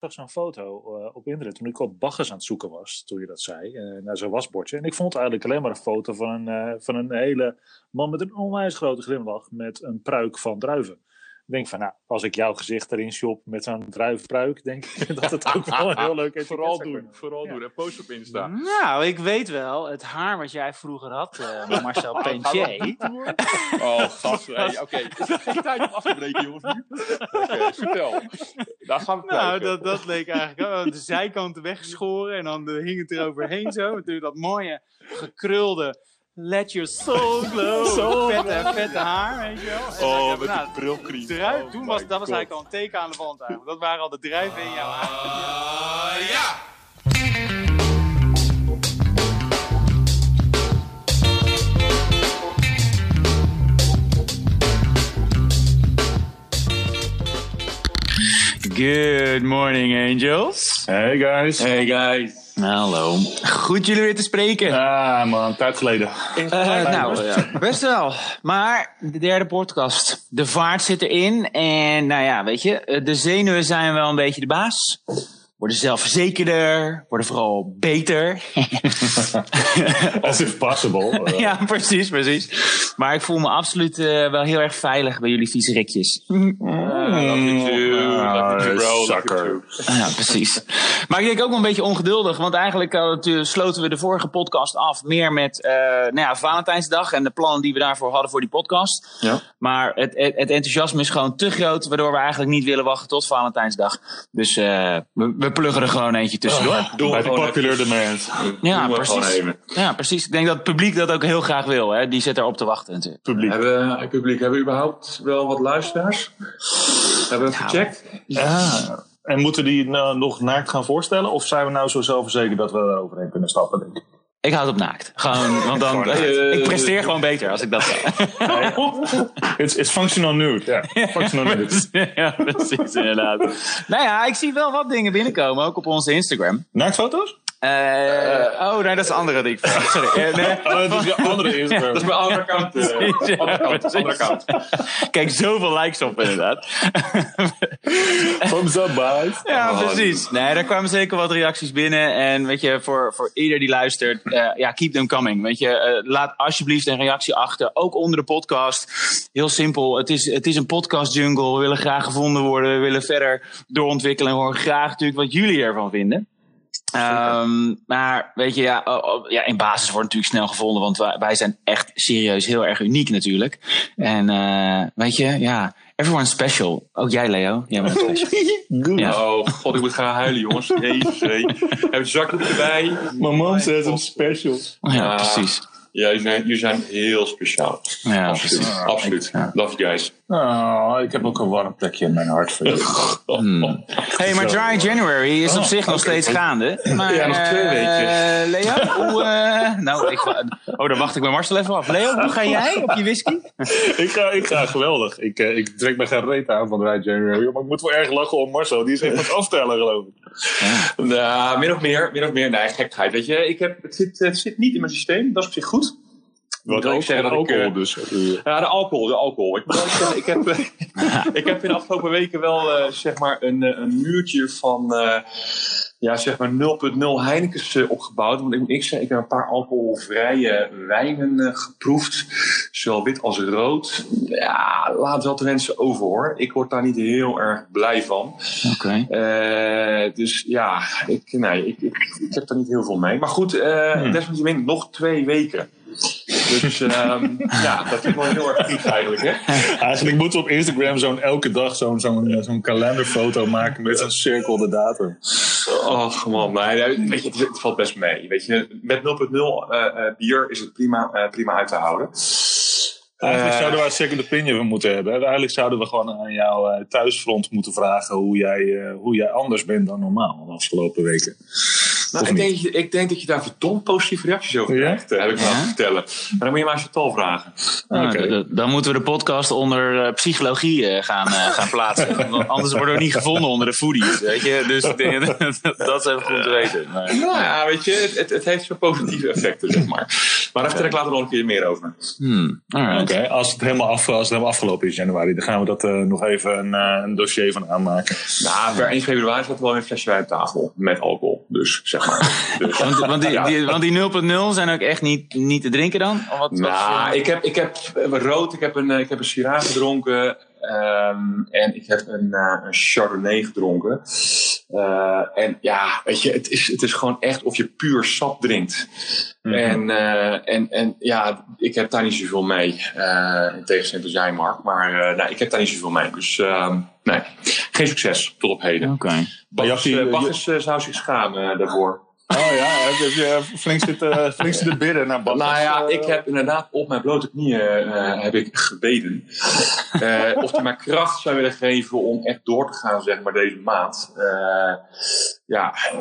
zag zo'n foto uh, op internet toen ik op baggers aan het zoeken was, toen je dat zei, uh, naar zo'n wasbordje. En ik vond eigenlijk alleen maar een foto van een, uh, van een hele man met een onwijs grote glimlach met een pruik van druiven. Ik denk van, nou, als ik jouw gezicht erin shop met zo'n druifpruik, denk ik dat het ook wel een heel leuk is. vooral doen, vooral doen. En post op Insta. Nou, ik weet wel, het haar wat jij vroeger had, uh, Marcel Pentier. oh, gast. Oké, okay. is er geen tijd om af te breken, jongens? Oké, okay, vertel. Daar gaan we Nou, dat, dat leek eigenlijk wel. De zijkanten weggeschoren en dan hing het er overheen zo. Natuurlijk dat mooie, gekrulde Let your soul glow. Zo vette, vette haar, weet je wel. En oh, met nou, die brilkries. Druif, oh toen was, dat was eigenlijk al een teken aan de wand eigenlijk. Dat waren al de druiven in jouw haar. Uh, ja! Good morning, angels. Hey guys. Hey guys. Hallo. Goed jullie weer te spreken. Ah man, tijd geleden. Uh, nou, ja, best wel. Maar de derde podcast. De vaart zit erin. En nou ja, weet je, de zenuwen zijn wel een beetje de baas worden zelfverzekerder, worden vooral beter. As if possible. ja, precies, precies. Maar ik voel me absoluut uh, wel heel erg veilig bij jullie vieze rikjes. Mm. Love you too. Ja, precies. Maar ik denk ook wel een beetje ongeduldig, want eigenlijk uh, sloten we de vorige podcast af meer met uh, nou ja, Valentijnsdag en de plannen die we daarvoor hadden voor die podcast. Ja. Maar het, het, het enthousiasme is gewoon te groot, waardoor we eigenlijk niet willen wachten tot Valentijnsdag. Dus we, we we pluggen er gewoon eentje tussendoor. Oh, de popular demand. Ja, precies. Ja, precies. Ik denk dat het publiek dat ook heel graag wil. Hè? Die zit erop te wachten natuurlijk. Publiek. Hebben, eh, publiek, hebben we überhaupt wel wat luisteraars? Hebben we het gecheckt? Ja. En moeten die nou nog naakt gaan voorstellen? Of zijn we nou zo zelfverzekerd dat we er overheen kunnen stappen, denk ik? Ik houd op naakt. Gewoon, want dan, uh, ik presteer gewoon beter als ik dat doe. it's, it's functional nude. Ja, functional nude. ja, precies, inderdaad. nou ja, ik zie wel wat dingen binnenkomen, ook op onze Instagram. Naaktfoto's? Uh, oh, nee, dat is een andere die ik Sorry. Uh, nee. oh, dat is een andere Instagram. dat is mijn andere kant. Uh, andere kant, andere kant. Kijk, zoveel likes op inderdaad. Thumbs up, boys. Ja, oh, precies. Nee, daar kwamen zeker wat reacties binnen. En weet je, voor, voor ieder die luistert, ja, keep them coming. Weet je, laat alsjeblieft een reactie achter. Ook onder de podcast. Heel simpel. Het is, het is een podcast jungle. We willen graag gevonden worden. We willen verder doorontwikkelen. En horen graag natuurlijk wat jullie ervan vinden. Um, maar weet je, ja, ja, in basis wordt natuurlijk snel gevonden, want wij, wij zijn echt serieus heel erg uniek natuurlijk. En uh, weet je, ja, everyone special. Ook jij, Leo. Jij bent special. ja. Oh, god, ik moet gaan huilen, jongens. Jezus, Heb je zakdoek erbij? Mijn man zegt hem special. Ja, precies. Ja, jullie zijn, jullie zijn heel speciaal. Ja, absoluut. Absoluut. Love you guys. Oh, ik heb ook een warm plekje in mijn hart voor je. hmm. hey, maar Dry January is op oh, zich nog steeds gaande. Maar, ja, nog twee uh, weken. Leo, hoe, uh, nou, ik, oh, dan wacht ik bij Marcel even af. Leo, hoe ga jij op je whisky? ik, ga, ik ga geweldig. Ik, uh, ik trek me geen reet aan van Dry January. Maar ik moet wel erg lachen om Marcel. Die is echt wat aftellen, geloof ik. Ja. Nou, min of meer. Min of meer. Nee, gekheid. Weet je, ik heb, het, zit, het zit niet in mijn systeem. Dat is op zich goed. Wat ook zeggen dat alcohol ik, dus. Ja, de alcohol, de alcohol. Ik, zeggen, ik, heb, ik heb in de afgelopen weken wel uh, zeg maar een, een muurtje van uh, ja, zeg maar 0.0 Heineken's uh, opgebouwd. Want ik moet ik zeggen, ik heb een paar alcoholvrije wijnen geproefd. Zowel wit als rood. Ja, laat wel de mensen over hoor. Ik word daar niet heel erg blij van. Oké. Okay. dus ja, ik, nee, ik, ik, ik, heb daar niet heel veel mee. Maar goed, hmm. desalniettemin nog twee weken. Dus um, ja, dat is wel heel erg lief eigenlijk. Hè? Eigenlijk moeten we op Instagram zo'n elke dag zo'n zo'n eh, zo'n kalenderfoto maken met een cirkel de datum. Oh man, weet je, het, valt best mee. Weet je, met 0.0 uh, uh, bier is het prima, uh, prima uit te houden. Eigenlijk zouden we een second opinion moeten hebben. Eigenlijk zouden we gewoon aan jouw thuisfront moeten vragen hoe jij, hoe jij anders bent dan normaal de afgelopen weken. Nou, ik, denk, ik denk dat je daar verdomd positieve reacties over krijgt, ja? heb ik me ja? vertellen. Maar dan moet je maar eens je tal vragen. Ah, okay. Dan moeten we de podcast onder uh, psychologie uh, gaan, uh, gaan plaatsen. Want anders worden we niet gevonden onder de foodies. Weet je? Dus ik denk, dat is even goed te weten. Maar, ja, weet je, het, het heeft zo positieve effecten, zeg maar. Maar daar vertel ik later nog een keer meer over. Hmm, als, het helemaal af, als het helemaal afgelopen is in januari, dan gaan we dat eh, nog even een, eh, een dossier van aanmaken. Nou, per 1 februari staat er wel een flesje wijn op tafel. Met alcohol. Dus, zeg maar. Dus. Want, want, die, Ja. die, want die 0.0 zijn ook echt niet, niet te drinken dan? Of wat, wat- Nou, ik heb, ik heb rood, ik heb een, eh, ik heb een Syrah gedronken. Ehm, en ik heb een, eh, een Chardonnay gedronken. Eh, en ja, weet je, het is, het is gewoon echt of je puur sap drinkt. Mhm. En, eh, en, en ja, ik heb daar niet zoveel mee. in tegenstelling tot jij, Mark. Maar nou, ik heb daar niet zoveel mee. Dus ehm, nee, geen succes tot op heden. Oké. Eh, zou zich schamen daarvoor. Oh ja, heb je flink zitten, flink zitten bidden naar Bas. Nou ja, ik heb inderdaad op mijn blote knieën eh, heb ik gebeden. Eh, of hij mij kracht zou willen geven om echt door te gaan, zeg maar, deze maand. Eh, ja, eh,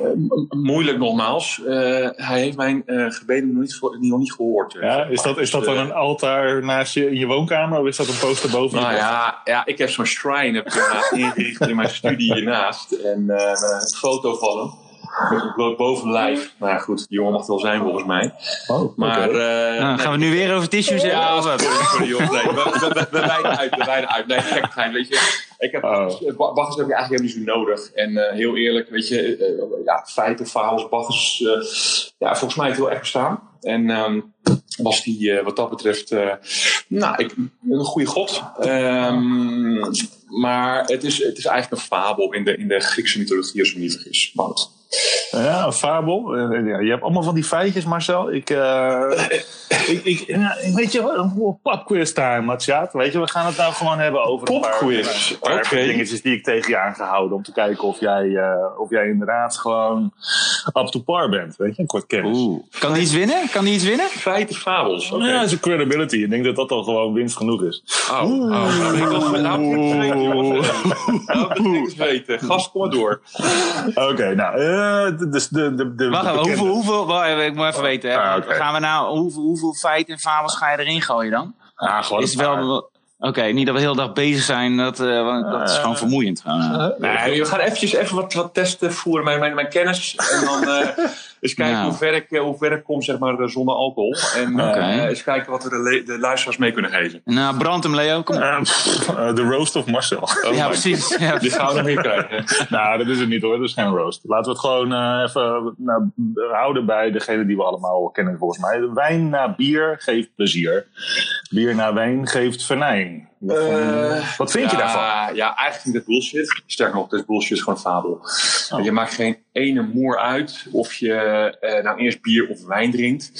moeilijk nogmaals. Eh, hij heeft mijn eh, gebeden nog niet, voor- nog niet gehoord. eh, Ja, zeg is dat, is dat Dus, dan eh, een altaar naast je in je woonkamer of is dat een poster boven je Nou ja, ja, ik heb zo'n shrine heb ik ingericht in mijn studie hiernaast. En eh, een foto van hem. Met een bloot bovenlijf. Nou ja, goed, die jongen mag het wel zijn volgens mij. Oh, Maar, eh, Nou, nee, gaan we nu weer over tissues hebben? Ja, of wat? sorry, sorry joh. Nee, we, we, we, we wijden uit, we wijden uit. Nee, gekkigheid, weet je. Ik heb, Oh. Heb je eigenlijk helemaal niet zo nodig. En eh, heel eerlijk, weet je, eh, ja, feiten, verhalen, Bacchus, eh, ja, volgens mij heeft heel erg bestaan. En ehm, was die eh, wat dat betreft, eh, nou, ik, een goede god. Ehm, maar het is, het is eigenlijk een fabel in de, in de Griekse mythologie, als ik me niet vergis. Maar goed. Ja, een fabel. Eh, ja, je hebt allemaal van die feitjes, Marcel. Ik, eh, ik, ik, ja, weet je popquiz time, Matsjaat. Weet je, we gaan het nou gewoon hebben over een paar, Popquiz, een paar oké. dingetjes die ik tegen je aangehouden. Om te kijken of jij, eh, of jij inderdaad gewoon up to par bent. Weet je, een kort kennis. Oeh. Kan die iets winnen? Kan die iets winnen? Feiten, fabels. Oké. Ja, dat is een credibility. Ik denk dat dat al gewoon winst genoeg is. Oh, oh, nou, ik wil nou, ik weten. Nou. Gast, kom maar door. Oké, nou, eh, dus de, de, de, Wacht even, hoeveel, hoeveel, ik moet even weten. Hè. Ah, oké. Gaan we nou, hoeveel, hoeveel feiten en fabels ga je erin gooien dan? Ah, gewoon Is wel, Oké, niet dat we de hele dag bezig zijn, dat, eh, want dat is gewoon vermoeiend. Gewoon. Nee, we gaan eventjes even wat, wat testen voeren, mijn, mijn, mijn kennis. En dan eens kijken Ja. hoe, ver ik, eh, hoe ver ik kom, zeg maar, eh, zonder alcohol. En eh, Oké. eens kijken wat we de, de luisteraars mee kunnen geven. Nou, brand hem, Leo. Kom De roast of Marcel. Oh ja, my precies. Ja. Die gaan we nog meer krijgen. nou, dat is het niet hoor. Dat is geen roast. Laten we het gewoon eh, even nou, houden bij degene die we allemaal kennen volgens mij. Wijn na bier geeft plezier. Bier na wijn geeft venijn. Wat, Eh, wat vind je daarvan? Ja, eigenlijk vind ik dat bullshit. Sterker nog, dit bullshit is gewoon een fabel. Je maakt geen ene moer uit of je eh, nou eerst bier of wijn drinkt.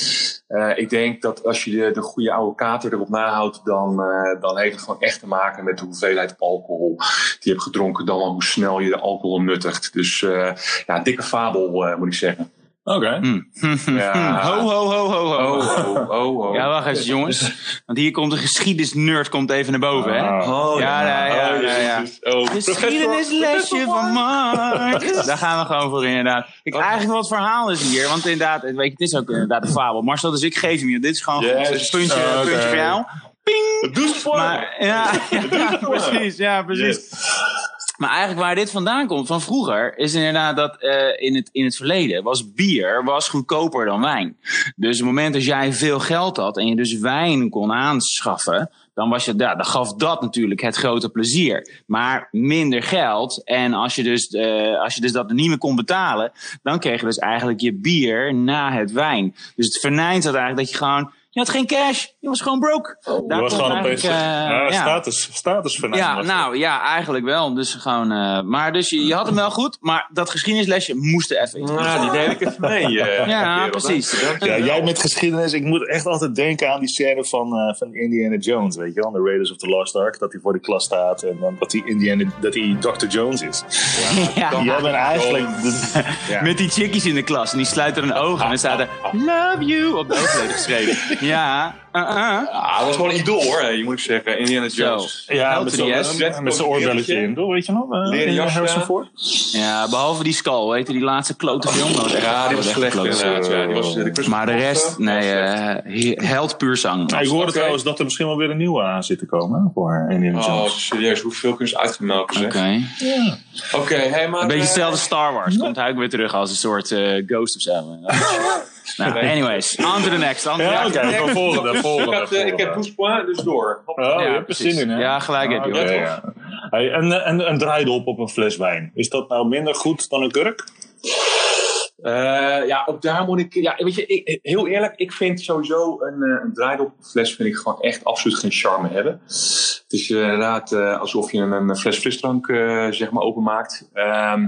Eh, ik denk dat als je de, de goede oude kater erop nahoudt, dan, eh, dan heeft het gewoon echt te maken met de hoeveelheid alcohol die je hebt gedronken, dan wel hoe snel je de alcohol nuttigt. Dus eh, ja, dikke fabel eh, moet ik zeggen. Oké. Hm. Ja. Ho, ho, ho, ho, ho. Oh, oh, oh, oh. Ja, wacht eens, jongens. Want hier komt de geschiedenisnerd komt even naar boven, hè? Ah. Oh, Ja, ja, ja, Oh, ja, ja. jezus. Oh, Geschiedenislesje van Mark. Daar gaan we gewoon voor, inderdaad. Kijk, eigenlijk wat verhaal is hier. Want inderdaad, weet je, het is ook inderdaad een fabel. Marcel, dus ik geef hem je. Dit is gewoon. Dus puntje, voor jou. Ping! Doe het voor. Maar, ja, ja, precies. Ja, precies. Maar eigenlijk waar dit vandaan komt, van vroeger, is inderdaad dat eh, in, het, in het verleden was bier was goedkoper dan wijn. Dus het moment dat jij veel geld had en je dus wijn kon aanschaffen, dan, was je, ja, dan gaf dat natuurlijk het grote plezier. Maar minder geld. En als je, dus, eh, als je dus dat niet meer kon betalen, dan kreeg je dus eigenlijk je bier na het wijn. Dus het venijn zat eigenlijk dat je gewoon. Je had geen cash, je was gewoon broke. Daar Je was gewoon opeens eh, ja, ja. status, status Ja, nou ja, eigenlijk wel. Dus gewoon, eh, maar dus je, je had hem wel goed, maar dat geschiedenislesje moest er even in. Nou, die deed ik even mee. eh, Ja, kerel. precies. Ja, jij met geschiedenis. Ik moet echt altijd denken aan die scène van, eh, van Indiana Jones, weet je wel. The Raiders of the Lost Ark. Dat hij voor de klas staat en dan dat hij, Indiana, dat hij Dr. Jones is. Ja, Jij bent eigenlijk... De, ja. Met die chickies in de klas en die sluiten hun ogen en dan staat er Love you op de oogleden geschreven. Ja, Uh, uh. Ah, dat was gewoon een idool hoor, je moet ik zeggen. Indiana Jones. Ja, met zijn oorbelletje in? Weet je nog? Uh, Leren jas Harrison aan. Ford. Ja, behalve die Skull, weet je, die laatste klote film. Was echt- Ja, die was echt slecht inderdaad. Eh, Maar de rest, nee, eh, he- held puur zang. Ik hoorde trouwens dat er misschien wel weer een nieuwe aan zit te komen voor Indiana Oh, Jones. serieus, hoeveel kunnen ze uitgemelken zeg? Oké. Oké, maar... Een beetje eh, hetzelfde Star Wars. Komt hij ook weer terug als een soort eh, ghost of zo. nou, anyways. On to the next. On to the Ja, oké. Volgende, dus volgende. ik, had, eh, ik heb. Poespoint, dus door. Oh, Ja, je hebt er precies. zin in, hè? Ja, gelijk heb je. Oké, Ja. Hey, en, eh, en een draaidop op een fles wijn. Is dat nou minder goed dan een kurk? Eh, ja, ook daar moet ik... Ja, weet je, ik, heel eerlijk, ik vind sowieso een, eh, een draaidopfles vind ik gewoon echt absoluut geen charme hebben. Het is eh, inderdaad eh, alsof je een, een fles frisdrank eh, zeg maar openmaakt. Ehm,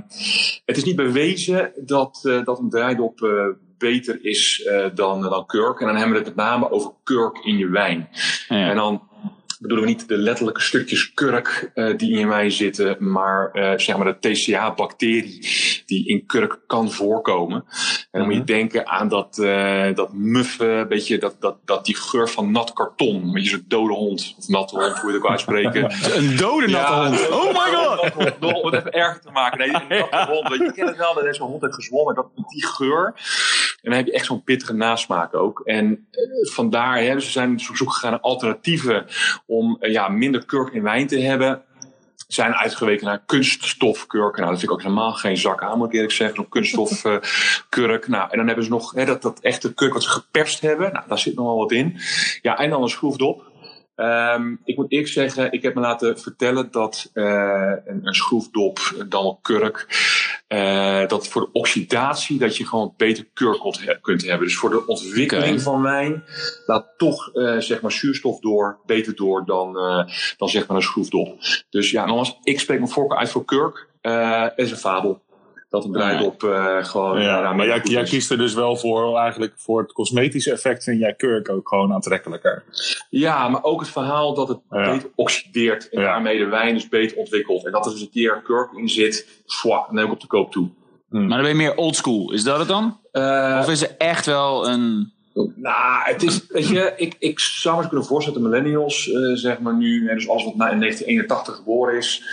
het is niet bewezen dat, eh, dat een draaidop eh, beter is eh, dan, dan kurk. En dan hebben we het met name over kurk in je wijn. En dan bedoelen we niet de letterlijke stukjes kurk eh, die in je wijn zitten, maar eh, zeg maar de TCA-bacterie die in kurk kan voorkomen. En dan moet je denken aan dat, eh, dat muffe, beetje dat, dat, dat die geur van nat karton. Weet je, zo'n dode hond, of natte hond, hoe je het ook uitspreken. Een dode natte Ja, hond. Oh my god. Hond, Om het even erger te maken. Nee, een natte hond. Weet je, je kent het wel, dat zo'n hond heeft gezwommen. Dat, die geur. En dan heb je echt zo'n pittige nasmaak ook. En vandaar, hè, dus we zijn op zoek gegaan naar alternatieven om eh, ja, minder kurk in wijn te hebben. Zijn uitgeweken naar kunststofkurk. Nou, dat vind ik ook helemaal geen zak aan, moet ik eerlijk zeggen. Zo'n kunststofkurk. nou, en dan hebben ze nog hè, dat, dat echte kurk wat ze geperst hebben. Nou, daar zit nogal wat in. Ja, en dan een schroefdop. Ehm, ik moet eerlijk zeggen, ik heb me laten vertellen dat eh, een, een schroefdop, dan wel kurk, eh, dat voor de oxidatie dat je gewoon beter kurk kunt he- kunt hebben. Dus voor de ontwikkeling van wijn laat toch eh, zeg maar zuurstof door, beter door dan, eh, dan zeg maar een schroefdop. Dus ja, nogmaals, ik spreek mijn voorkeur uit voor kurk. Het is een fabel. Dat een draaidop eh gewoon... Ja, nou, maar jij, jij kiest er dus wel voor, eigenlijk voor het cosmetische effect vind jij kurk ook gewoon aantrekkelijker. Ja, maar ook het verhaal dat het Ja. beter oxideert en Ja. daarmee de wijn dus beter ontwikkelt. En dat er dus een keer kurk in zit, dan neem ik op de koop toe. Maar dan ben je meer oldschool. Is dat het dan? Eh, Of is er echt wel een... nou, het is, weet je, ik, ik zou me eens kunnen voorstellen, de millennials, eh, zeg maar nu, hè, dus alles wat na in 1981 geboren is,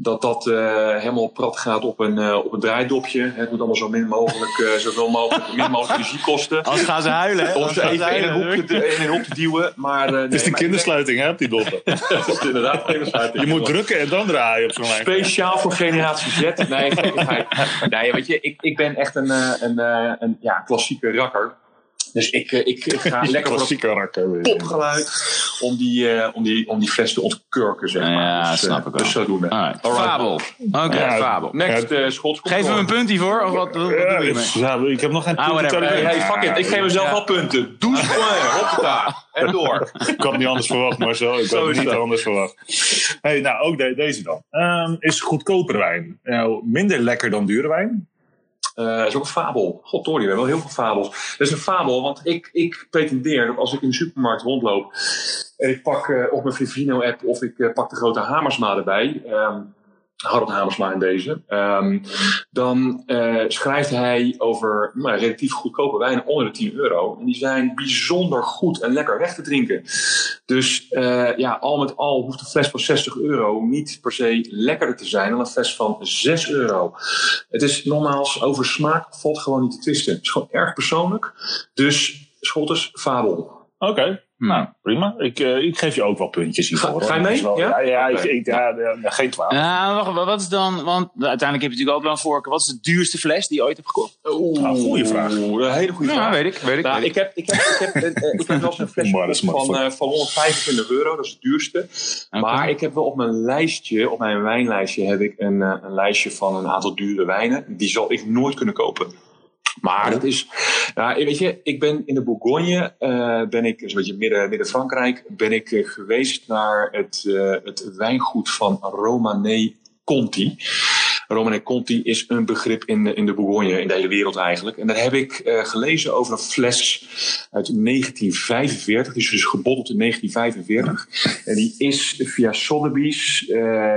dat dat eh, helemaal prat gaat op een, eh, op een draaidopje. Het moet allemaal zo min mogelijk, eh, zoveel mogelijk, min mogelijk energie kosten. Als gaan ze huilen, hè? Om ze even in een, hoek te, in een hoek te duwen. Maar, eh, Het is de kindersluiting, hè, op die doppen. Het is inderdaad kindersluiting. Je moet drukken en dan draaien op zo'n lijn. Speciaal voor generatie Z. Nee, nee weet je, ik, ik ben echt een, eh, een, eh, een ja, klassieke rakker. Dus ik, eh, ik, ik ga lekker voor dat popgeluid om die, eh, om, die, om die fles te ontkurken, zeg maar. Ja, dus, eh, snap ik wel. Dus zodoende. Alright. Fabel. Oké, Ja, fabel. Next, Schots. kom Geef hem een punt hiervoor, of wat, wat doe Ja, je ik, mee? ja, ik heb nog geen Ah, punten. Hey, fuck it. Ik geef mezelf Ja. wel punten. Douze points. Hoppata. En door. Ik had het niet anders verwacht, maar zo. Ik had niet anders verwacht. Hey, nou, ook de- deze dan. Ehm, is goedkoper wijn nou, minder lekker dan dure wijn? Dat is ook een fabel. God, Tori, we hebben wel heel veel fabels. Dat is een fabel, want ik, ik pretendeer dat als ik in de supermarkt rondloop en ik pak eh, op mijn Vivino-app of ik eh, pak de grote Hamersma erbij, ehm Harold Hamersma in deze, ehm, dan eh, schrijft hij over nou, relatief goedkope wijnen onder de 10 euro. En die zijn bijzonder goed en lekker weg te drinken. Dus eh, ja, al met al hoeft een fles van 60 euro niet per se lekkerder te zijn dan een fles van 6 euro. Het is nogmaals, over smaak valt gewoon niet te twisten. Het is gewoon erg persoonlijk. Dus Schotters, fabel. Oké, nou prima. Ik, eh, ik geef je ook wel puntjes hiervoor. Ga- je mee? wel- Ja? ja, ik, ik, ja, ja, ja, geen twaalf. Ja, wacht, wat is dan, want uiteindelijk heb je natuurlijk ook wel een voorkeur. Wat is de duurste fles die je ooit hebt gekocht? Oeh, Nou, goeie vraag. Een hele goede Ja, vraag. weet ik, weet ik. Nou, weet ik heb, ik heb, ik heb, eh, ik heb wel eens een Maar gekocht van, eh, van 125 euro, dat is het duurste. Maar ik heb wel op mijn lijstje, op mijn wijnlijstje, heb ik een, een lijstje van een aantal dure wijnen. Die zal ik nooit kunnen kopen. Maar dat is, nou, weet je, ik ben in de Bourgogne, eh, ben ik, een beetje midden, midden Frankrijk, ben ik eh, geweest naar het, eh, het wijngoed van Romanée Conti. Romanée Conti is een begrip in de, in de Bourgogne, in de hele wereld eigenlijk. En daar heb ik gelezen over een fles uit 1945. Die is dus gebotteld in 1945. En die is via Sotheby's,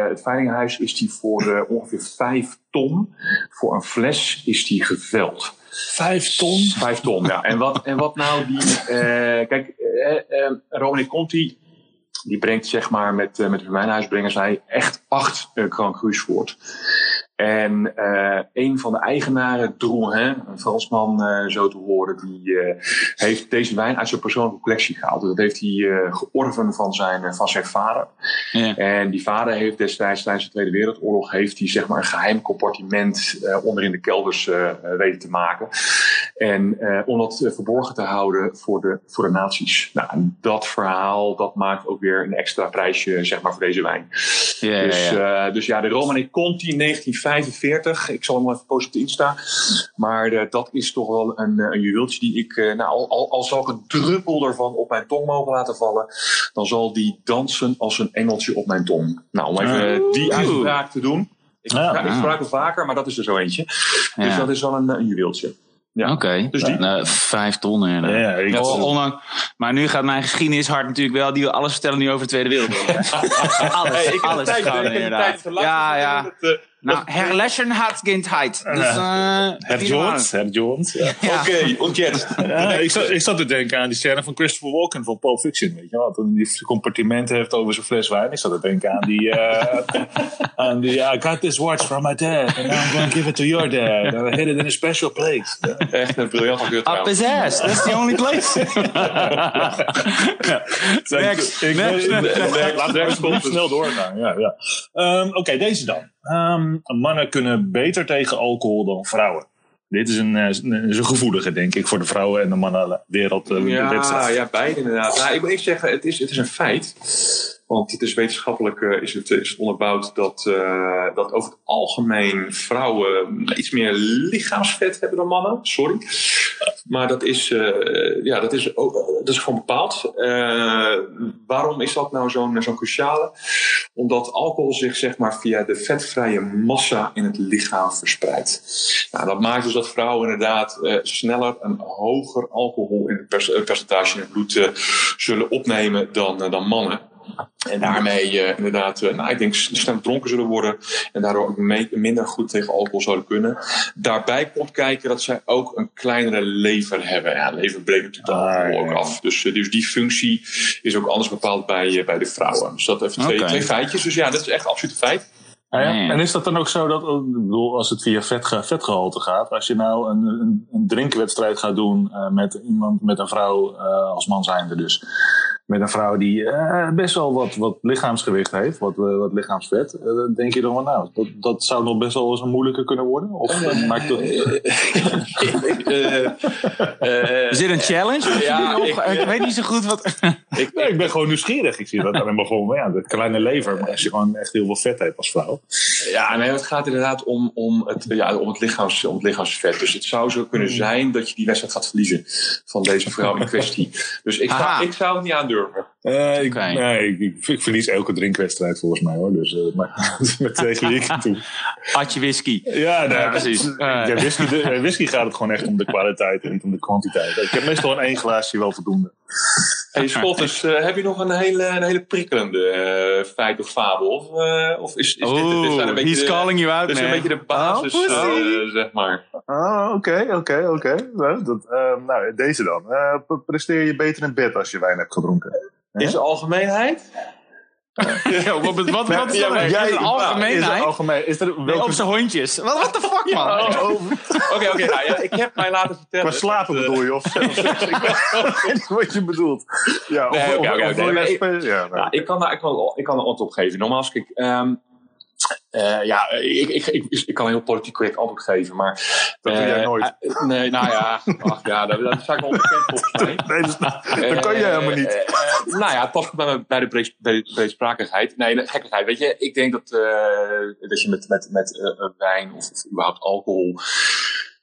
het veilinghuis, is die voor ongeveer 5 ton. Voor een fles is die geveld. Vijf ton? Vijf ton, ja. En wat, en wat nou die... eh, kijk, eh, eh, Romani Conti, die brengt zeg maar met, uh, met Wijnhuis brengen zij echt acht uh, Grand Cru's voort. En uh, een van de eigenaren, Drouhin, een Fransman uh, zo te horen, die uh, heeft deze wijn uit zijn persoonlijke collectie gehaald. Dus dat heeft hij georven van zijn, van zijn vader. Ja. En die vader heeft destijds tijdens de Tweede Wereldoorlog heeft hij, zeg maar, een geheim compartiment onder in de kelders weten te maken. En om dat verborgen te houden voor de, voor de nazi's. Nou, en dat verhaal dat maakt ook weer een extra prijsje zeg maar, voor deze wijn. Ja, dus, ja, dus ja, de Romane Conti 1950. 45. Ik zal hem even positief instaan. Maar uh, dat is toch wel een, eh, een juweeltje die ik, uh, nou, al, al, al, zal ik een druppel ervan op mijn tong mogen laten vallen, dan zal die dansen als een engeltje op mijn tong. Nou, om even die uitspraak te doen. Ik, ja, ik gebruik het vaker, maar dat is er zo eentje. Dus dat is wel een, een juweeltje. Ja. Oké, okay. dus die? Uh, vijf ton. Ja, ja, ja onlang, maar nu gaat mijn geschiedenis hard natuurlijk wel. Die alles vertellen nu over de Tweede Wereldoorlog. alles, hey, ik alles. Tijd, gaan, ik inderdaad. Ja, ja. Dat, uh, nou, herlessen hat geen tijd. Dus, uh, Herr Jones, Herr Jones. Ja. ja. Oké, okay, und jetzt? Ja, ik, zat, ik zat te denken aan die scène van Christopher Walken van Pulp Fiction. Weet je wel, toen hij die compartiment heeft over zijn fles wijn. Ik zat te denken aan die... Uh, aan die I got this watch from my dad. And now I'm going to give it to your dad. And I hid it in a special place. Echt een briljant acteur Up his ass. That's the only place. next. Ik, next. Laten we snel doorgaan. Ja, ja. Um, Oké, okay, deze dan. Um, mannen kunnen beter tegen alcohol dan vrouwen. Dit is een, een, een gevoelige, denk ik, voor de vrouwen en de mannenwereld. Ja, ja, beide inderdaad. Nou, ik moet even zeggen, het is, het is een feit. Want het is wetenschappelijk uh, is, het, onderbouwd dat, uh, dat over het algemeen vrouwen iets meer lichaamsvet hebben dan mannen. Sorry. Maar dat is, ja, dat is, ook, dat is gewoon bepaald. waarom is dat nou zo'n zo'n cruciale? Omdat alcohol zich zeg maar, via de vetvrije massa in het lichaam verspreidt. Nou, dat maakt dus dat vrouwen inderdaad sneller een hoger alcohol in het percentage in het bloed zullen opnemen dan, dan mannen. En daarmee uh, inderdaad, uh, nou, ik denk snel dronken zullen worden. En daardoor ook minder goed tegen alcohol zouden kunnen. Daarbij komt kijken dat zij ook een kleinere lever hebben. Ja, lever breekt natuurlijk de ah, alcohol ook af. Dus, uh, dus die functie is ook anders bepaald bij, bij de vrouwen. Dus dat even twee, okay. twee feitjes. Dus ja, dat is echt absoluut een feit. Ah, ja? En is dat dan ook zo dat, ik bedoel, als het via vet, vetgehalte gaat, als je nou een, een, een drinkwedstrijd gaat doen met iemand, met een vrouw als man zijnde dus met een vrouw die uh, best wel wat, wat lichaamsgewicht heeft, wat, uh, wat lichaamsvet, uh, denk je dan van nou, dat, dat zou nog best wel eens een moeilijke kunnen worden? Of maakt het... Is dit een challenge? Ja, ik, ik, weet niet zo goed wat. ik, nee, ik ben gewoon nieuwsgierig. Ik zie dat alleen maar gewoon, ja, de kleine lever, maar als je gewoon echt heel veel vet hebt als vrouw. Ja, nee, het gaat inderdaad om, om, het, ja, om, het lichaams, om het lichaamsvet. Dus het zou zo kunnen hmm. zijn dat je die wedstrijd gaat verliezen van deze vrouw in kwestie. Dus ik, zou, ik zou het niet aandurven. Uh, ik, nee, ik, ik, verlies elke drinkwedstrijd volgens mij hoor. Dus uh, maar, met tegen wie ik toe. Had je whisky? Ja, nee, precies. Uh, ja, whisky, de, whisky gaat het gewoon echt om de kwaliteit en niet om de kwantiteit. Ik heb meestal een één glaasje wel voldoende. Hey Schotters, uh, heb je nog een hele, een hele prikkelende feit of fabel? Of, of is, is oh, dit, dit een beetje he's de, calling you out, Dit is een beetje de basis, oh, zeg maar. Oh, oké, oké, oké. Nou, deze dan. presteer je beter in bed als je wijn hebt gedronken? Is de algemeenheid? Ja, wat, wat, wat, wat is dat? Jij, is algemeenheid? algemeen, is er welke... Op zijn hondjes. Wat what the fuck, man? Oh, oh. Oké, oké. nou, ja, ik heb mij laten vertellen... Qua slapen dat, bedoel je? Of zelfs, ik weet wat je bedoelt. Ja, of, nee, okay, okay, okay. Ik, ja, nou. ik, kan daar, ik, kan, ik kan er antwoord op geven. Normaal, als ik... Um, uh, ja, ik, ik, ik, ik, kan een heel politiek correct antwoord geven, maar... Dat doe jij uh, nooit. Uh, nee, nou ja, ach, ja dat, dat is ik onbekend volgens mij. Nee, dat, dat kan je helemaal niet. nou ja, het past bij, bij de breed, breedsprakigheid. Nee, de gekkigheid. Weet je, ik denk dat, dat je met, met, met wijn of, of überhaupt alcohol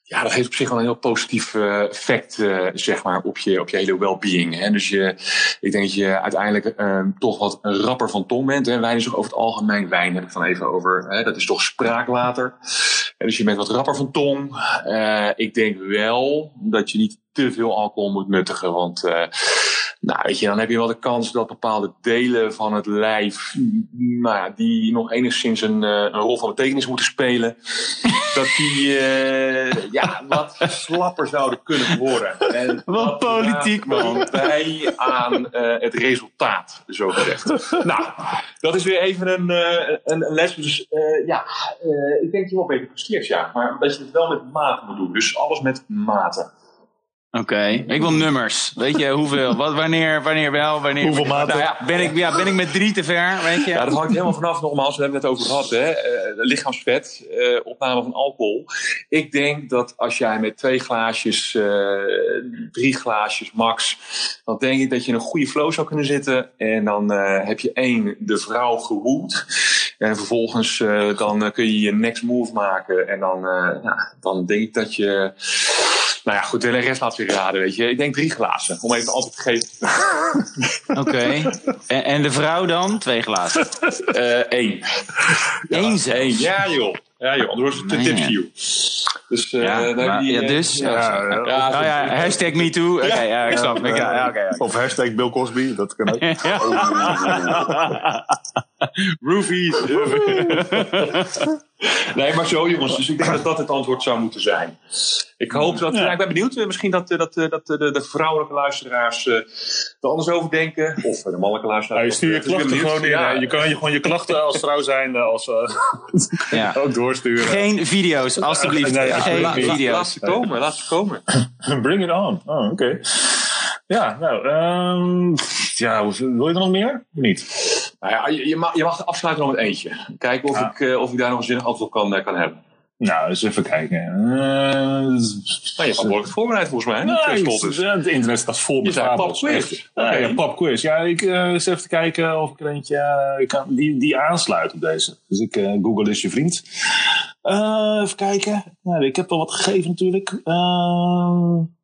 ja, dat heeft op zich wel een heel positief uh, effect, uh, zeg maar, op je, op je hele well-being. Dus je, ik denk dat je uiteindelijk uh, toch wat een rapper van tong bent. Hè? Wijn is toch over het algemeen, wijn heb ik dan even over, hè? dat is toch spraakwater. Dus je bent wat rapper van tong. ik denk wel dat je niet te veel alcohol moet nuttigen, want Nou, weet je, dan heb je wel de kans dat bepaalde delen van het lijf, nou ja, die nog enigszins een, eh, een rol van betekenis moeten spelen, dat die eh, ja, wat slapper zouden kunnen worden. En Wat politiek, man. Bij aan eh, het resultaat, zo gezegd. nou, dat is weer even een, een, een les. Dus ja, ik denk dat je wel beter presteert, ja. Maar dat je het wel met mate moet doen. Dus alles met mate. Oké, ik wil nummers. Weet je, hoeveel? Wat, wanneer, wanneer wel, wanneer... Hoeveel maten? Nou ja, ben, ik, ja, ben ik met drie te ver, weet je? Ja, dat hangt helemaal vanaf nogmaals. We hebben het net over gehad, hè. eh, lichaamsvet, eh, opname van alcohol. Ik denk dat als jij met twee glaasjes, eh, drie glaasjes max, dan denk ik dat je in een goede flow zou kunnen zitten. En dan eh, heb je één, de vrouw gewoed. En vervolgens eh, dan eh, kun je je next move maken. En dan, eh, ja, dan denk ik dat je... Nou ja, goed, de rest laat weer raden, weet je. Ik denk drie glazen, om even altijd te geven. Oké. En, en de vrouw dan? Twee glazen. Eén. Eén zelfs. Ja joh. Ja joh, anders wordt het te tipsy joh. Dus, eh, Ja, maar- die, ja, dus? Ja, Ja, ja, ja. ja, Oh ja, hashtag MeToo. Oké, ja, ik snap. Ik, ja, ja, oké, oké. Of hashtag Bill Cosby, dat kan ook. Roofies. Nee, maar zo jongens. Dus ik denk dat dat het antwoord zou moeten zijn. Ik hoop dat... Ja. Ja. ik ben benieuwd. eh, Misschien dat, eh, dat, eh, dat de, de vrouwelijke luisteraars eh, er anders over denken. Of de mannelijke Ja, luisteraars. je stuurt je ben klachten gewoon in. Ja. Je kan je gewoon je klachten als vrouw zijn als, eh, Ja. ook doorsturen. Geen video's, alstublieft. Nee, Geen la- laat video's. ze komen, laat ze komen. Bring it on. Oh, oké. Ja, nou, ehm, ja, wil je er nog meer? Of niet? Nou ja, je, je, mag, je mag afsluiten nog met eentje. Kijken of, Ja. ik, eh, of ik daar nog een zinnig antwoord kan, eh, kan hebben. Nou, eens even kijken. Eh, Nou, je behoorlijk voorbereid volgens mij. ja, het internet staat vol met fabels. popquiz. Echt. Ja, Oké. ja, ik uh, eens even kijken of ik er eentje kan, die, die aansluit op deze. Dus ik Google is je vriend. Even kijken. Ik heb wel wat gegeven natuurlijk.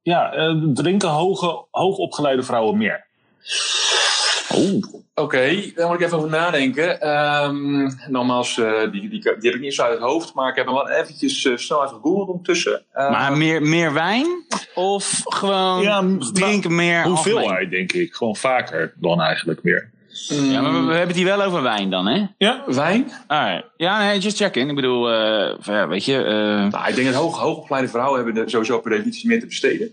Ja, drinken hoge, hoogopgeleide vrouwen meer? Oké, daar moet ik even over nadenken. Ehm nogmaals, eh, die, die, die heb ik niet zo uit het hoofd, maar ik heb hem wel eventjes eh, snel even gegoogeld ondertussen. Eh, Maar meer, meer wijn? Of gewoon Ja, drinken meer algemeen? Hoeveelheid, denk ik. Gewoon vaker dan eigenlijk meer. Ja, maar we, we hebben het hier wel over wijn dan, hè? Ja? Wijn? Alright. Ja, nee, just checking. Ik bedoel, eh, van ja, weet je... eh, Nou, ik denk dat hoog, hoogopgeleide vrouwen hebben er sowieso per definitie meer te besteden.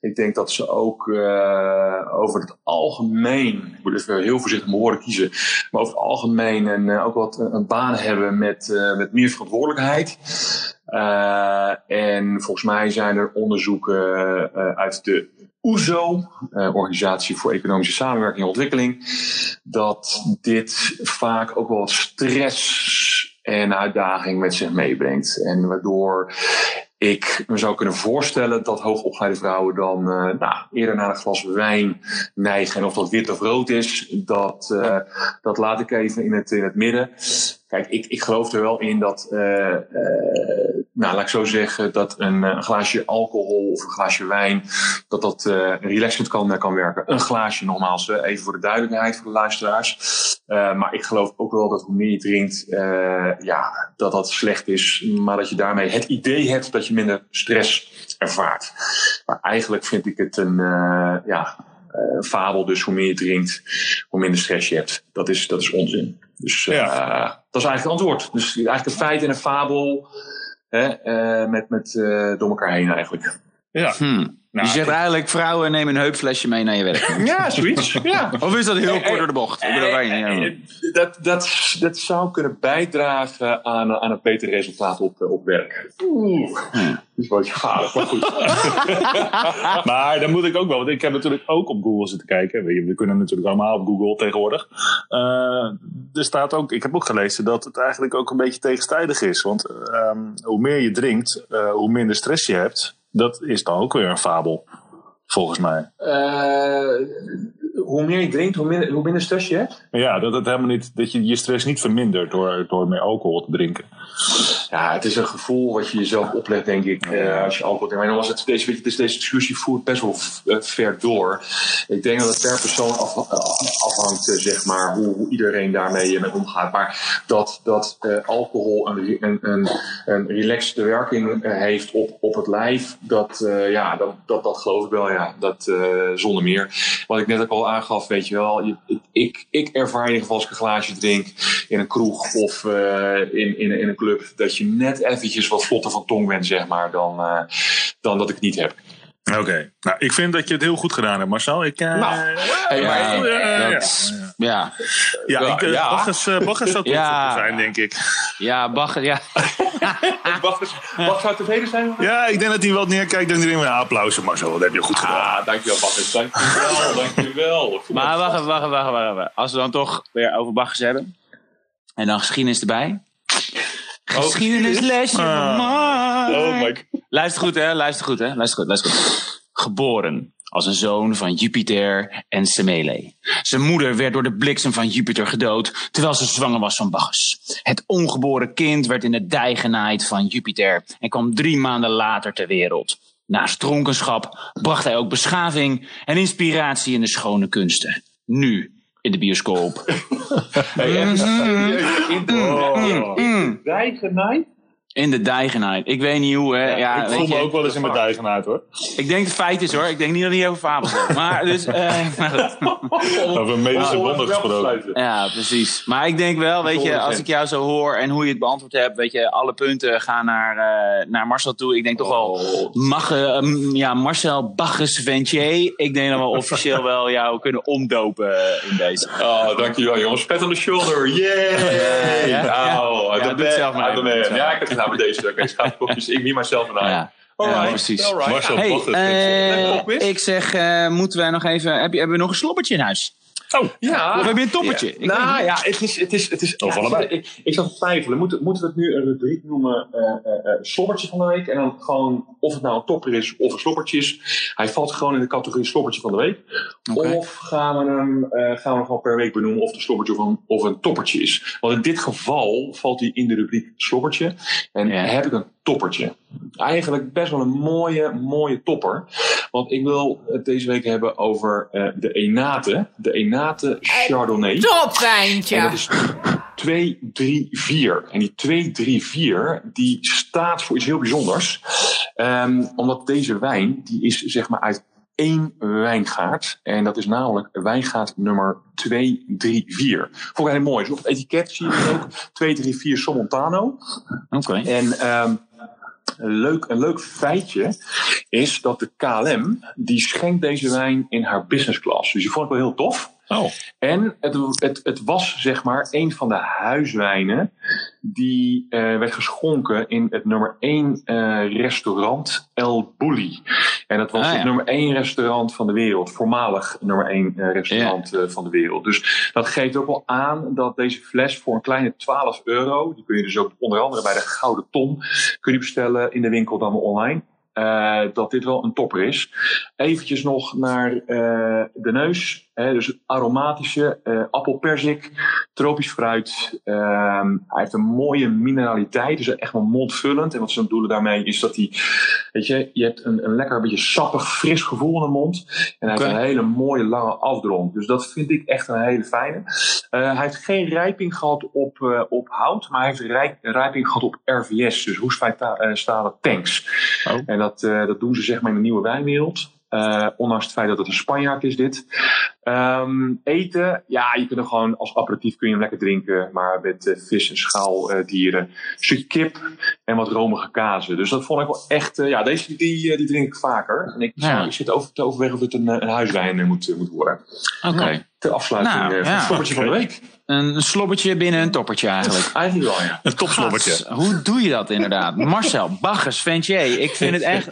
Ik denk dat ze ook eh, over het algemeen, ik moet even heel voorzichtig mijn woorden kiezen, maar over het algemeen een, eh, ook wat een, een baan hebben met, eh, met meer verantwoordelijkheid. Eh, en volgens mij zijn er onderzoeken eh, uit de OESO, eh, Organisatie voor Economische Samenwerking en Ontwikkeling, dat dit vaak ook wel stress en uitdaging met zich meebrengt. En waardoor ik me zou kunnen voorstellen dat hoogopgeleide vrouwen dan eh, nou, eerder naar een glas wijn neigen. En of dat wit of rood is, dat, eh, dat laat ik even in het, in het midden. Kijk, ik, ik geloof er wel in dat, eh, nou laat ik zo zeggen, dat een, eh, een glaasje alcohol of een glaasje wijn, dat dat eh relaxend kan, kan werken. Een glaasje nogmaals, even voor de duidelijkheid voor de luisteraars. Uh, maar ik geloof ook wel dat hoe meer je drinkt, uh, ja, dat dat slecht is. Maar dat je daarmee het idee hebt dat je minder stress ervaart. Maar eigenlijk vind ik het een, uh, ja, een fabel. Dus hoe meer je drinkt, hoe minder stress je hebt. Dat is, dat is onzin. Dus ja. Dat is eigenlijk het antwoord. Dus eigenlijk een feit en een fabel hè, met, met door elkaar heen eigenlijk. Ja. Hmm. Nou, je zegt eigenlijk, vrouwen nemen een heupflesje mee naar je werk. ja, zoiets. Ja. Of is dat heel kort door de bocht? Ja. dat, dat, dat zou kunnen bijdragen aan, aan een beter resultaat op, op werk. Oeh, dat is wel gevaarlijk, maar goed. maar dan moet ik ook wel, want ik heb natuurlijk ook op Google zitten kijken. We kunnen natuurlijk allemaal op Google tegenwoordig. Uh, er staat ook, ik heb ook gelezen dat het eigenlijk ook een beetje tegenstrijdig is. Want um, hoe meer je drinkt, uh, hoe minder stress je hebt. Dat is dan ook weer een fabel, volgens mij. Uh, hoe meer je drinkt, hoe minder, hoe minder stress je hebt? Ja, dat, het helemaal niet, dat je je stress niet vermindert door, door meer alcohol te drinken. Ja, het is een gevoel wat je jezelf oplegt, denk ik, eh, als je alcohol drinkt. Maar dan was het, deze, weet je, dus deze discussie voert best wel eh, ver door. Ik denk dat het per persoon af, eh, afhangt, zeg maar, hoe, hoe iedereen daarmee mee omgaat. Maar dat, dat eh, alcohol een, een, een, een relaxte werking heeft op, op het lijf, dat, ja, dat, dat, dat geloof ik wel, ja. Dat zonder meer. Wat ik net ook al aangaf, weet je wel, je- ik, ik, ervaar in ieder geval als ik een glaasje drink in een kroeg of in, in, in een club, dat je net eventjes wat vlotter van tong bent, zeg maar, dan, eh, dan dat ik het niet heb. Oké. Nou, ik vind dat je het heel goed gedaan hebt, Marcel. Ik, eh, Nou, hey, maar- Ja, ja, ja, ja, ik, eh, ja. Baggers, Baggers zou je zijn, denk ik. ja, Bagger, ja. Wacht, zou tevreden zijn? Ja, ik denk dat hij wat neerkijkt. Dan denk ik, ja, applaus, Marcel. Dat heb je goed gedaan. Ah, dankjewel, Bakkers. Dankjewel, dankjewel. Maar wacht wacht even, wacht even, wacht even. Als we dan toch weer over Baggers hebben. En dan geschiedenis erbij. Geschiedenislesje Ah. van Mark. Oh my god. Luister goed, hè? Luister goed, hè? Luister goed, luister goed. Geboren als een zoon van Jupiter en Semele. Zijn moeder werd door de bliksem van Jupiter gedood, terwijl ze zwanger was van Bacchus. Het ongeboren kind werd in de dij genaaid van Jupiter en kwam drie maanden later ter wereld. Naast dronkenschap bracht hij ook beschaving en inspiratie in de schone kunsten. Nu in de bioscoop. Hey, even serieus. In de Oh. Genaaid? In de dij genaaid. Ik weet niet hoe, hè? Ja, ik voel me je. ook wel eens in mijn duigen uit, hoor. Ik denk dat het feit is hoor. Ik denk niet dat hij over fabels heeft. Maar dus, eh, maar goed. Over medische wonden gesproken. ja, precies. Maar ik denk wel, weet je, als ik jou zo hoor en hoe je het beantwoord hebt, weet je, alle punten gaan naar, eh, naar Marcel toe. Ik denk toch wel, Oh. mag, eh, m, ja, Marcel Bagges Ventier. Ik denk dat we officieel wel jou kunnen omdopen in deze. Oh, dankjewel jongens. Pet on the shoulder. Yay! Ja, ja. Nou, Ja, de doe het zelf maar. Ja, ik heb het nou met deze. Oké, schaapkopjes. Ik wie myself en I. Ja. Alright, Ja, precies. alright. Marcel Hey, eh, ik zeg, eh, moeten wij nog even, heb je, hebben we nog een slobbertje in huis? Ja. Of heb je een toppertje? Ja. Ik nou ja, het is... Het is, het is Of ja, allebei. Ik, ik zat te twijfelen. Moeten, moeten we het nu een rubriek noemen? eh, slobbertje van de week. En dan gewoon, of het nou een topper is of een slobbertje is. Hij valt gewoon in de categorie slobbertje van de week. Of gaan we hem gaan we hem gewoon per week benoemen of het slobbertje of een, of een toppertje is. Want in dit geval valt hij in de rubriek slobbertje. En Ja. heb ik een toppertje. Eigenlijk best wel een mooie, mooie topper. Want ik wil het deze week hebben over eh, de Enate. De Enate Chardonnay. En Topwijntje. dat is 234. En die 234 die staat voor iets heel bijzonders. Ehm, omdat deze wijn, die is zeg maar uit één wijngaard. En dat is namelijk wijngaard nummer 234. Vond ik heel mooi. Dus op het etiket zie je het ook. 234 Somontano. Oké. En ehm, een, leuk, een leuk feitje is dat de KLM, die schenkt deze wijn in haar business class. Dus die vond ik wel heel tof. Oh, En het, het, het was zeg maar een van de huiswijnen die eh, werd geschonken in het nummer 1 restaurant El Bulli. En dat was Ah, ja. het nummer 1 restaurant van de wereld, voormalig nummer 1 restaurant eh, van de wereld. Dus dat geeft ook wel aan dat deze fles voor een kleine 12 euro, die kun je dus ook onder andere bij de Gouden Ton kun je bestellen in de winkel dan online. eh, dat dit wel een topper is. Eventjes nog naar eh, de neus. Dus aromatische, eh appelperzik, tropisch fruit. Ehm, hij heeft een mooie mineraliteit, dus echt wel mondvullend. En wat ze bedoelen daarmee is dat hij, weet je, je hebt een, een lekker beetje sappig, fris gevoel in de mond. En hij heeft een hele mooie lange afdronk. Dus dat vind ik echt een hele fijne. Eh, hij heeft geen rijping gehad op, eh, op hout, maar hij heeft rij- rijping gehad op RVS, dus roestvrij tanks. Oh. En dat, eh, dat doen ze zeg maar in de nieuwe wijnwereld. Eh, ondanks het feit dat het een Spanjaard is dit. Ehm, eten, ja, je kunt hem gewoon als aperitief kun je hem lekker drinken. Maar met eh, vis en schaaldieren. Een stukje kip en wat romige kazen. Dus dat vond ik wel echt... eh, ja, deze die, eh, die drink ik vaker. En ik, Ja. ik zit over te overwegen of het een, eh, een huiswijn eh, moet, eh, moet worden. Oké. Ter afsluiting Nou, eh, van het slobbertje van de week. Een slobbertje binnen een toppertje eigenlijk. Eigenlijk wel, ja. een topslobbertje. Gats, Hoe doe je dat inderdaad? Marcel, Baggers, Ventier. Ik vind het echt...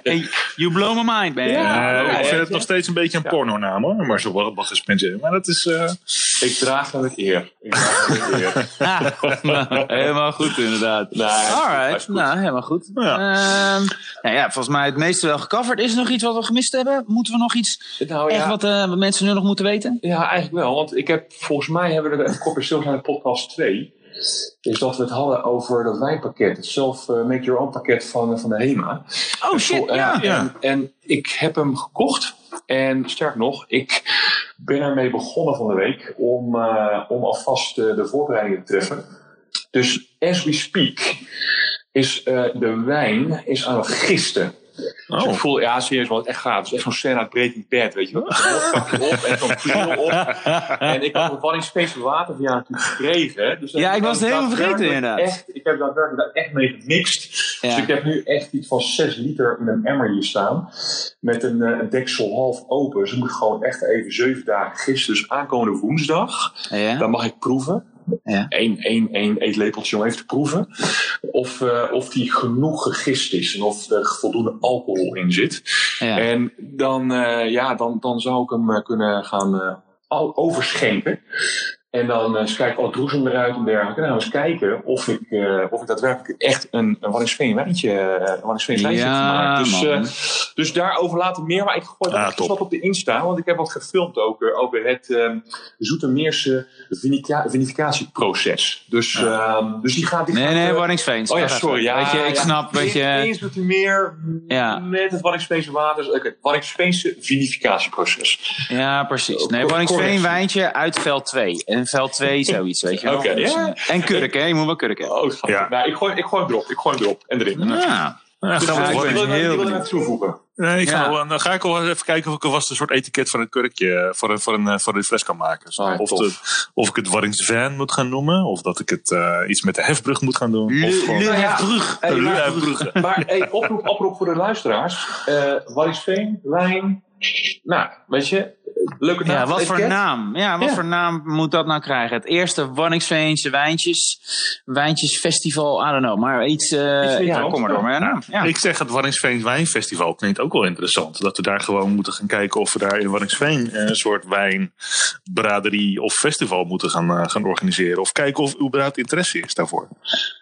You blow my mind, man. Ja. Eh, ik vind het nog steeds een beetje een pornonaam hoor. Maar zo Baggers Pensje. Maar dat is. eh, Ik draag hem met eer. Ik draag eer. Helemaal goed, inderdaad. Nee, Alright, goed. nou, helemaal goed. Ja. Ehm, nou ja, volgens mij het meeste wel gecoverd. Is er nog iets wat we gemist hebben? Moeten we nog iets Nou, echt wat, eh, wat mensen nu nog moeten weten? Ja, eigenlijk wel. Want ik heb, volgens mij hebben we er een kort bij stilstaan in podcast 2. is dat we het hadden over dat wijnpakket. Het zelf eh, make your own pakket van, van de HEMA. Oh shit, En, ja. En, en ik heb hem gekocht. En sterk nog, ik ben ermee begonnen van de week om, eh, om alvast eh, de voorbereidingen te treffen. Dus as we speak is eh, de wijn is aan het gisten. Dus ik voel, ja, serieus, wat echt gaaf. Het is echt zo'n scène uit Breaking Bad, weet je wel. Op en zo'n op. En ik had een Wanning Space water van jou natuurlijk gekregen. Dus Ja, ik was het helemaal vergeten, inderdaad. Echt, ik heb daadwerkelijk daar echt mee gemixt. Ja. Dus ik heb nu echt iets van 6 liter in een emmer hier staan. Met een, eh, een deksel half open. Dus ik moet gewoon echt even 7 dagen gisten. Dus aankomende woensdag, Ja. dan mag ik proeven. Ja. Eén één, één eetlepeltje om even te proeven. Of, eh, of die genoeg gegist is. En of er voldoende alcohol in zit. Ja. En dan, eh, ja, dan, dan zou ik hem eh, kunnen gaan overschenken. En dan eh, eens kijken, oh, droesem eruit en dergelijke. Nou, eens kijken of ik, eh, of ik daadwerkelijk echt een, een Wanningsveen wijntje, een Wanningsveen wijntje heb gemaakt. Dus, eh, dus daarover later meer. Maar ik gooi Ah, ook top. wat op de Insta. Want ik heb wat gefilmd ook over het eh, Zoetermeerse vinica- vinificatieproces. Dus, ehm, dus die gaat... Die Nee, gaat, nee, Warningsveen. Oh ja, sorry. Ja, weet je, ik ja. snap, weet je... Eens Zoetermeer Ja. met het Wanningsveense water. Oké, Wanningsveense vinificatieproces. Ja, precies. Nee, wijntje uit veld 2. En veld 2 zoiets, weet je wel. Oké, Dus, ja. En kurk, hè? Je moet wel kurk hebben. Oh, Ja. nou, ik, gooi, ik gooi hem erop. Ik gooi hem erop. En erin. Ja. Dus Ja, we ik wil heel wil ik toevoegen. Nee, ik ga Ja. dan ga ik wel even kijken of ik alvast een soort etiket van een kurkje eh, voor een, voor een, eh, voor een fles kan maken. Zo, Ah, of, de- of ik het Warringsvan moet gaan noemen, of dat ik het eh, iets met de hefbrug moet gaan doen. Of Le gewoon- Le Hefbrug. Hey, Le maar- hey, oproep, oproep voor de luisteraars. Eh Warrisveen, wijn. Nou, weet je, leuke naam. Ja, wat voor naam? Ja, wat Ja. voor naam moet dat nou krijgen? Het eerste Wanningsveense wijntjes, wijntjesfestival, I don't know. Maar iets, eh, Iets meer ja, dan. kom maar door. Maar, ja, ja. Ik zeg het Warringsveen Wijnfestival klinkt ook wel interessant. Dat we daar gewoon moeten gaan kijken of we daar in Warringsveen een soort wijnbraderie of festival moeten gaan, eh, gaan organiseren. Of kijken of überhaupt interesse is daarvoor.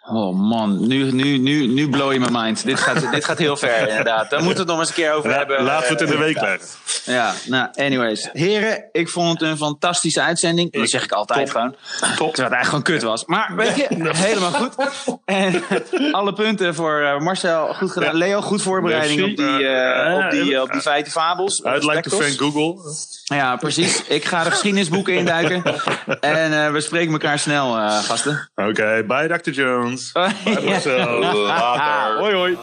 Oh man, nu, nu, nu, nu blow je mijn mind. Dit gaat, dit gaat heel ver, inderdaad. Daar moeten we het nog eens een keer over La- hebben. laten we het in de Eh, week leggen. Ja, nou, anyways. Heren, ik vond het een fantastische uitzending. Dat zeg ik altijd gewoon. Top. Terwijl het eigenlijk gewoon kut was. Maar weet je, helemaal goed. En alle punten voor eh, Marcel, goed gedaan. Leo, goed voorbereiding op die, eh, op die, op die Uh, feiten fabels. I'd like to thank Google. Ja, precies. Ik ga de geschiedenisboeken induiken. En we spreken elkaar snel, gasten. Oké, bye Dr. Jones. Bye Marcel. Later. Hoi hoi.